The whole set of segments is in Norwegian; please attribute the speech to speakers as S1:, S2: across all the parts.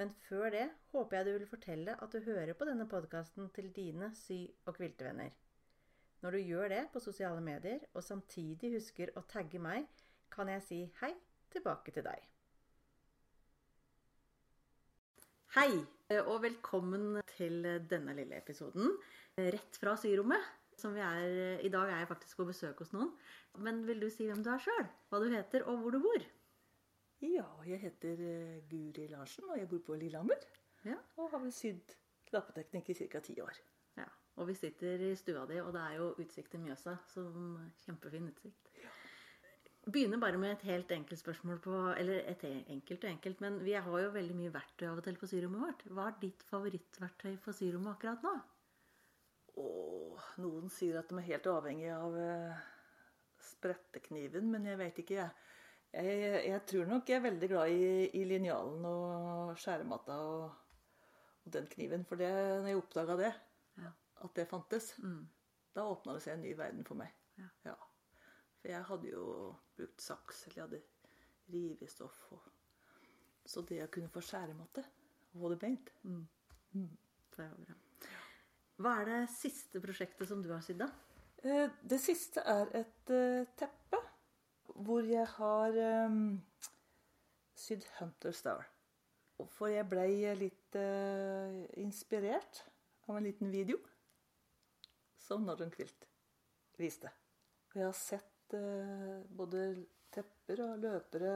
S1: Men før det håper jeg du vil fortelle at du hører på denne podkasten til dine sy- og kviltevenner. Når du gjør det på sosiale medier, og samtidig husker å tagge meg, kan jeg si hei tilbake til deg. Hei, og velkommen til denne lille episoden rett fra syrommet. Som vi er, I dag er jeg faktisk på besøk hos noen. Men vil du si hvem du er sjøl? Hva du heter, og hvor du bor?
S2: Ja, jeg heter eh, Guri Larsen, og jeg bor på Lillehammer.
S1: Ja.
S2: Og har vel sydd lappeteknikk i ca. ti år.
S1: Ja, Og vi sitter i stua di, og det er jo utsikt til Mjøsa. Som kjempefin utsikt. Ja. Begynner bare med et helt enkelt spørsmål på Eller et enkelt og enkelt, men vi har jo veldig mye verktøy av og til på syrommet vårt. Hva er ditt favorittverktøy for syrommet akkurat nå?
S2: Åh, noen sier at de er helt avhengig av eh, sprettekniven, men jeg vet ikke, jeg. Jeg, jeg tror nok jeg er veldig glad i, i linjalen og skjærematta og, og, den kniven. For det, når jeg oppdaga det,
S1: Ja.
S2: at det fantes,
S1: Mm.
S2: da åpna det seg en ny verden for meg.
S1: Ja.
S2: For jeg hadde jo brukt saks, eller jeg hadde rivestoff. Og, så det å kunne få skjærematte og få det beint
S1: Det er jo bra. Hva er det siste prosjektet som du har sydd, da?
S2: Eh, Det siste er et eh, teppe hvor jeg har um, sydd Hunter Star. For jeg ble litt uh, inspirert av en liten video som Northern Quilt viste. Og jeg har sett uh, både tepper og løpere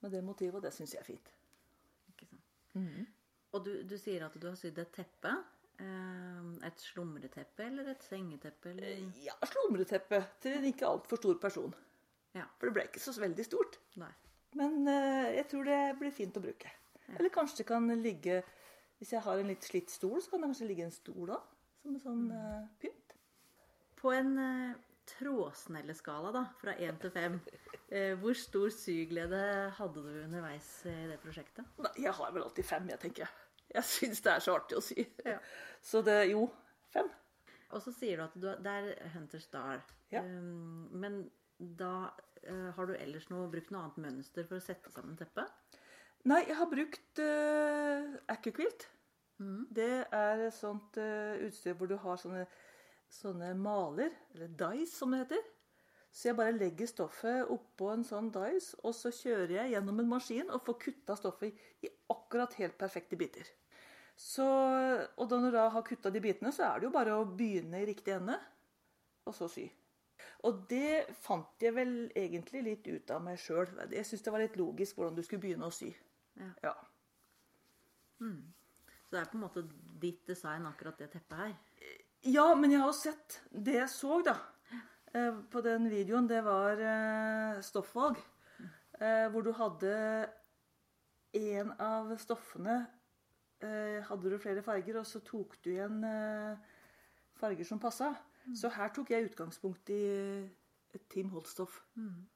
S2: med det motivet, og det syns jeg er fint.
S1: Ikke sant? Og du, du sier at du har sydd et teppe. eh, Et slumreteppe eller et sengeteppe? Eller?
S2: Ja, slumreteppe til en ikke altfor stor person.
S1: Ja.
S2: For det ble ikke så veldig stort.
S1: Nei.
S2: Men eh, jeg tror det blir fint å bruke. Eller kanskje det kan ligge Hvis jeg har en litt slitt stol, så kan det kanskje ligge en stol òg. Som en sånn eh, pynt.
S1: På en eh, trådsnelleskala da, fra én til fem, eh, hvor stor syglede hadde du underveis i det prosjektet?
S2: Nei, jeg har vel alltid fem, jeg tenker. Jeg syns det er så artig å sy.
S1: Ja.
S2: Så det Jo, fem.
S1: Og så sier du at du, det er Hunter Star.
S2: Ja.
S1: Um, men da eh, har du ellers noe, brukt noe annet mønster for å sette sammen teppet?
S2: Nei, jeg har brukt uh, Accuquilt. Det er et sånt uh, utstyr hvor du har sånne, sånne maler, eller dice som det heter. Så jeg bare legger stoffet oppå en sånn dice, og så kjører jeg gjennom en maskin og får kutta stoffet i, i akkurat helt perfekte biter. Så, og da når du da har kutta de bitene, så er det jo bare å begynne i riktig ende, og så sy. Og det fant jeg vel egentlig litt ut av meg sjøl. Jeg syns det var litt logisk hvordan du skulle begynne å sy.
S1: Ja.
S2: Ja.
S1: Så det er på en måte ditt design, akkurat det teppet her.
S2: Ja, men jeg har jo sett Det jeg så, da, eh, på den videoen, det var eh, stoffvalg. eh, Hvor du hadde én av stoffene Hadde du flere farger, og så tok du igjen farger som passa. Så her tok jeg utgangspunkt i Team Holdstoff. Mm.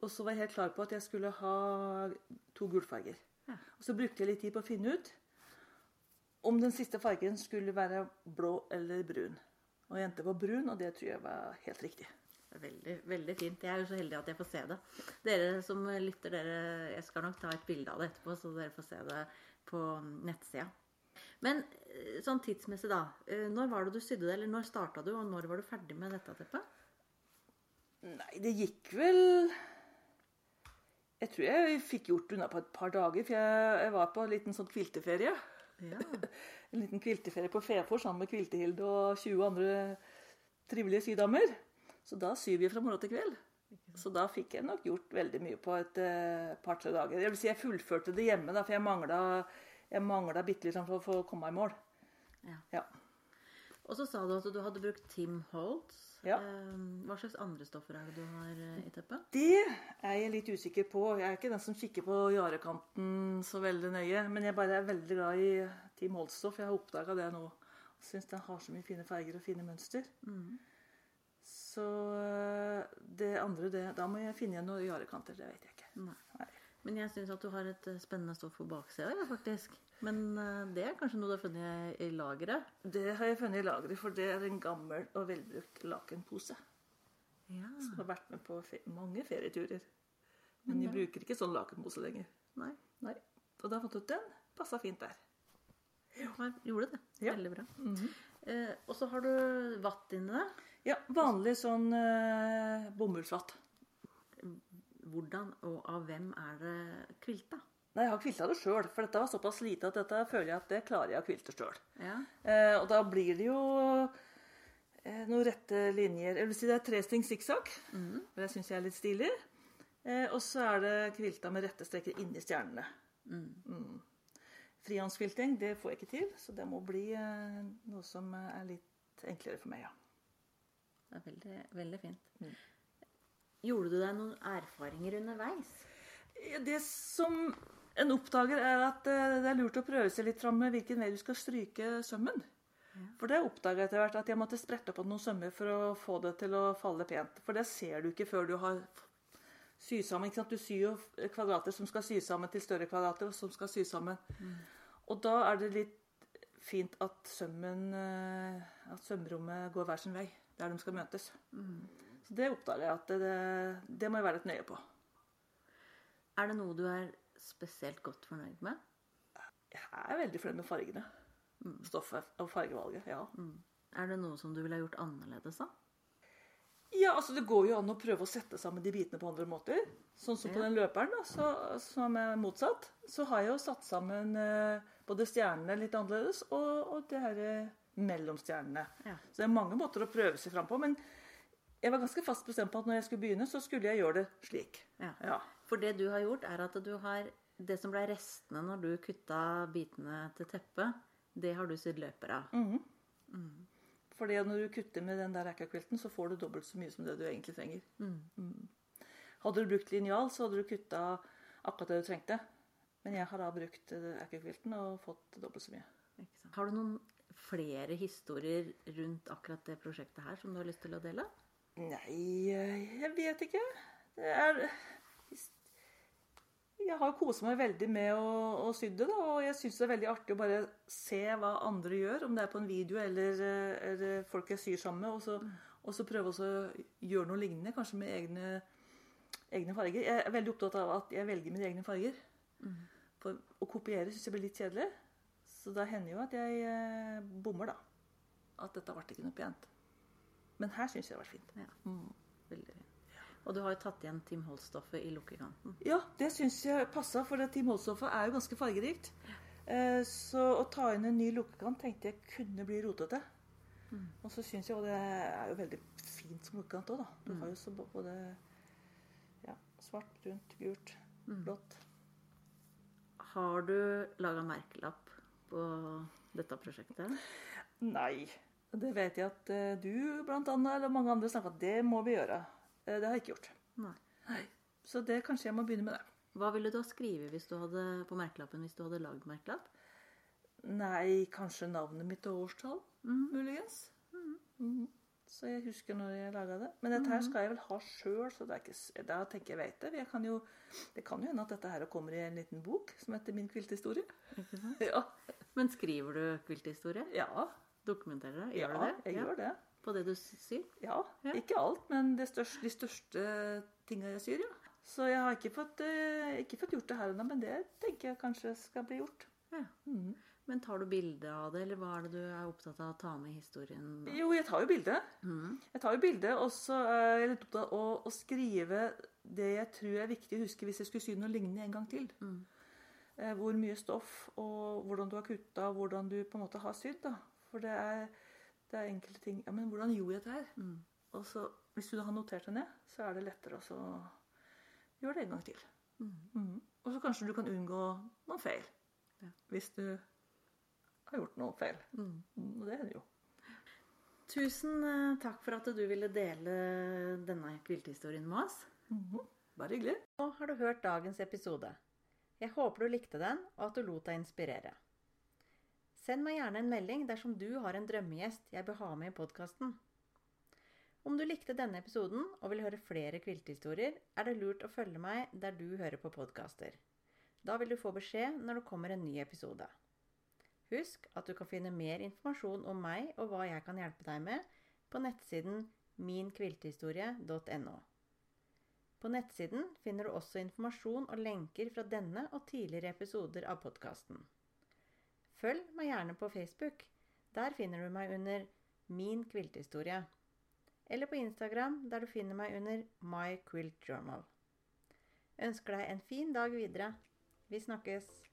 S2: Og så var jeg helt klar på at jeg skulle ha to gulfarger.
S1: Ja.
S2: Og så brukte jeg litt tid på å finne ut om den siste fargen skulle være blå eller brun. Og jeg endte på brun, og det tror jeg var helt riktig.
S1: Veldig, veldig fint. Jeg er jo så heldig at jeg får se det. Dere som lytter, dere, jeg skal nok ta et bilde av det etterpå, så dere får se det på nettsida. Men eh, sånn tidsmessig, da. eh, Når var det du sydde det, eller når starta du, og når var du ferdig med dette teppet?
S2: Nei, det gikk vel Jeg tror jeg fikk gjort unna på et par dager, for jeg, var på en liten sånn kvilteferie.
S1: Ja.
S2: En liten kvilteferie på Fefor sammen med Kviltehilde og 20 andre trivelige sydamer. Så da syr vi fra morgen til kveld. Så da fikk jeg nok gjort veldig mye på et uh, par-tre dager. Jeg vil si jeg fullførte det hjemme, da, for jeg mangla, jeg mangla bitte litt for, for å komme meg i mål.
S1: Ja.
S2: Ja.
S1: Og så sa du at du hadde brukt Tim Holtz.
S2: Ja.
S1: Eh, Hva slags andre stoffer er det du har eh, i teppet?
S2: Det er jeg litt usikker på. Jeg er ikke den som kikker på jarekanten så veldig nøye. Men jeg bare er veldig glad i Tim Holtz-stoff. Jeg har oppdaga det nå. Syns den har så mye fine farger og fine mønster.
S1: Mm.
S2: Så eh, det andre, det Da må jeg finne igjen noen jarekanter. Det vet jeg ikke.
S1: Nei.
S2: Nei.
S1: Men jeg syns at du har et eh, spennende stoff på baksida, ja, faktisk. Men eh, det er kanskje noe du har funnet i lageret?
S2: Det har jeg funnet i lageret, for det er en gammel og velbrukt lakenpose.
S1: Ja.
S2: Som har vært med på fe mange ferieturer. Men jeg bruker ikke sånn lakenpose lenger.
S1: Nei.
S2: Nei. Og da fant jeg ut den passa fint der.
S1: Ja. gjorde det.
S2: Ja.
S1: Veldig bra.
S2: Mhm.
S1: Eh, og så har du vatt inni det.
S2: Ja, vanlig sånn eh, bomullsvatt.
S1: Hvordan og av hvem er det kvilta?
S2: Nei, jeg har kvilta det sjøl, for dette var såpass lite at dette føler jeg at det klarer jeg å kvilte sjøl.
S1: Ja.
S2: Eh, og da blir det jo eh, noen rette linjer. Jeg vil si det er trestring sikksakk,
S1: Mm.
S2: og det syns jeg er litt stilig. Eh, og så er det kvilta med rette streker inni stjernene.
S1: Mm.
S2: Mm. Frihåndskvilting det får jeg ikke til, så det må bli eh, noe som er litt enklere for meg, ja.
S1: Det er veldig, veldig fint.
S2: Mm.
S1: Gjorde du deg noen erfaringer underveis?
S2: Det som en oppdager, er at eh, det er lurt å prøve seg litt fram med hvilken vei du skal stryke sømmen. For det oppdaga jeg etter hvert at jeg måtte sprette på noen sømmer for å få det til å falle pent. For det ser du ikke før du har sy sammen. Du syr jo kvadrater som skal sy sammen til større kvadrater, og som skal sy sammen. Og da er det litt fint at sømmen eh, At sømrommet går hver sin vei, der de skal møtes. Så det oppdager jeg at det, det må jeg være litt nøye på.
S1: Er det noe du er spesielt godt fornøyd med?
S2: Jeg er veldig fornøyd med fargene. Stoffet og fargevalget. Ja.
S1: Er det noe som du ville gjort annerledes, da?
S2: ja, altså det går jo an å prøve å sette sammen de bitene på andre måter. Sånn som på den løperen, da, så, som er motsatt. Så har jeg jo satt sammen eh, både stjernene litt annerledes og, og det her eh, mellom stjernene.
S1: Ja.
S2: Så det er mange måter å prøve seg fram på. Men jeg var ganske fast bestemt på at når jeg skulle begynne, så skulle jeg gjøre det slik.
S1: Ja.
S2: Ja.
S1: For det du har gjort, er at du har Det som ble restene når du kutta bitene til teppet, det har du sydd løper av.
S2: Mhm. Fordi når du kutter med den der rackakvilten, så får du dobbelt så mye som det du egentlig trenger. Mm. Hadde du brukt linjal, så hadde du kutta akkurat det du trengte. Men jeg har da brukt rackakvilten og fått dobbelt så mye.
S1: Har du noen flere historier rundt akkurat det prosjektet her som du har lyst til å dele?
S2: Nei, jeg vet ikke. Det er Jeg har koset meg veldig med å, å sy det, da, og jeg syns det er veldig artig å bare se hva andre gjør, om det er på en video eller, eller folk jeg syr sammen med, og så, og så prøve å gjøre noe lignende, kanskje med egne, egne farger. Jeg er veldig opptatt av at jeg velger mine egne farger. For å kopiere syns jeg blir litt kjedelig. Så da hender jo at jeg eh, bommer, da. At dette ble ikke noe pent. Men her syns jeg det har vært fint.
S1: Ja. Veldig fint. Og du har jo tatt igjen Tim Holst-stoffet i lukkekanten.
S2: Ja, det syns jeg passa, for Team Holstoffet er jo ganske fargerikt. Eh, Så å ta inn en ny lukkekant tenkte jeg kunne bli rotete. Og så syns jeg, og det er jo veldig fint som lukkekant òg, da. Du har jo så både ja, svart, rundt, gult, blått.
S1: Har du laga merkelapp på dette prosjektet?
S2: Nei. Det vet jeg at eh, du blant annet, eller mange andre snakker at det må vi gjøre. Eh, Det har jeg ikke gjort.
S1: Nei.
S2: Nei. Så det kanskje jeg må begynne med det.
S1: Hva ville du ha skrevet hvis du hadde, på merkelappen hvis du hadde lagd merkelapp?
S2: Nei, kanskje navnet mitt og årstall, muligens. Mhm. Så jeg husker når jeg laga det. Men dette her skal jeg vel ha sjøl, så det er ikke, da tenker jeg vet det. Jeg kan jo, det kan jo hende at dette her kommer i en liten bok som heter Min kviltehistorie. Ja.
S1: Men skriver du kvilthistorie?
S2: ja,
S1: Dokumenterer det?
S2: ja
S1: Gjør du det?
S2: jeg
S1: Ja.
S2: gjør det.
S1: På det du syr?
S2: Ja,
S1: Ja.
S2: Ikke alt, men det største, de største tinga jeg syr, ja. Så jeg har ikke fått, eh, ikke fått gjort det her ennå, men det tenker jeg kanskje skal bli gjort.
S1: Ja.
S2: Mm.
S1: Men tar du bilde av det, eller hva er det du er opptatt av å ta med i historien? da?
S2: Jo, jeg tar jo bilde.
S1: Mm.
S2: Jeg tar jo bilde, og så er jeg litt opptatt av å, å skrive det jeg tror er viktig å huske hvis jeg skulle sy noe lignende en gang til.
S1: Mm.
S2: Hvor mye stoff, og hvordan du har kutta, hvordan du på en måte har sydd. da. For det er, det er enkelte ting Ja, men hvordan gjorde jeg dette her?
S1: Mm.
S2: Og så, hvis du har notert det ned, så er det lettere å gjøre det en gang til.
S1: Mm.
S2: Mm. Og så kanskje du kan unngå noen feil.
S1: Ja.
S2: Hvis du har gjort noe feil.
S1: Mm.
S2: Mm, Og det hender jo.
S1: Tusen eh, takk for at du ville dele denne kviltehistorien med oss.
S2: Mhm. Bare hyggelig.
S1: Nå har du hørt dagens episode. Jeg håper du likte den, og at du lot deg inspirere. Send meg gjerne en melding dersom du har en drømmegjest jeg bør ha med i podkasten. Om du likte denne episoden og vil høre flere kviltehistorier, er det lurt å følge meg der du hører på podkaster. Da vil du få beskjed når det kommer en ny episode. Husk at du kan finne mer informasjon om meg og hva jeg kan hjelpe deg med, på nettsiden minkviltehistorie.no. På nettsiden finner du også informasjon og lenker fra denne og tidligere episoder av podkasten. Følg meg gjerne på Facebook. Der finner du meg under Min kviltehistorie. Eller på Instagram, der du finner meg under My Quilt Journal. Ønsker deg en fin dag videre. Vi snakkes!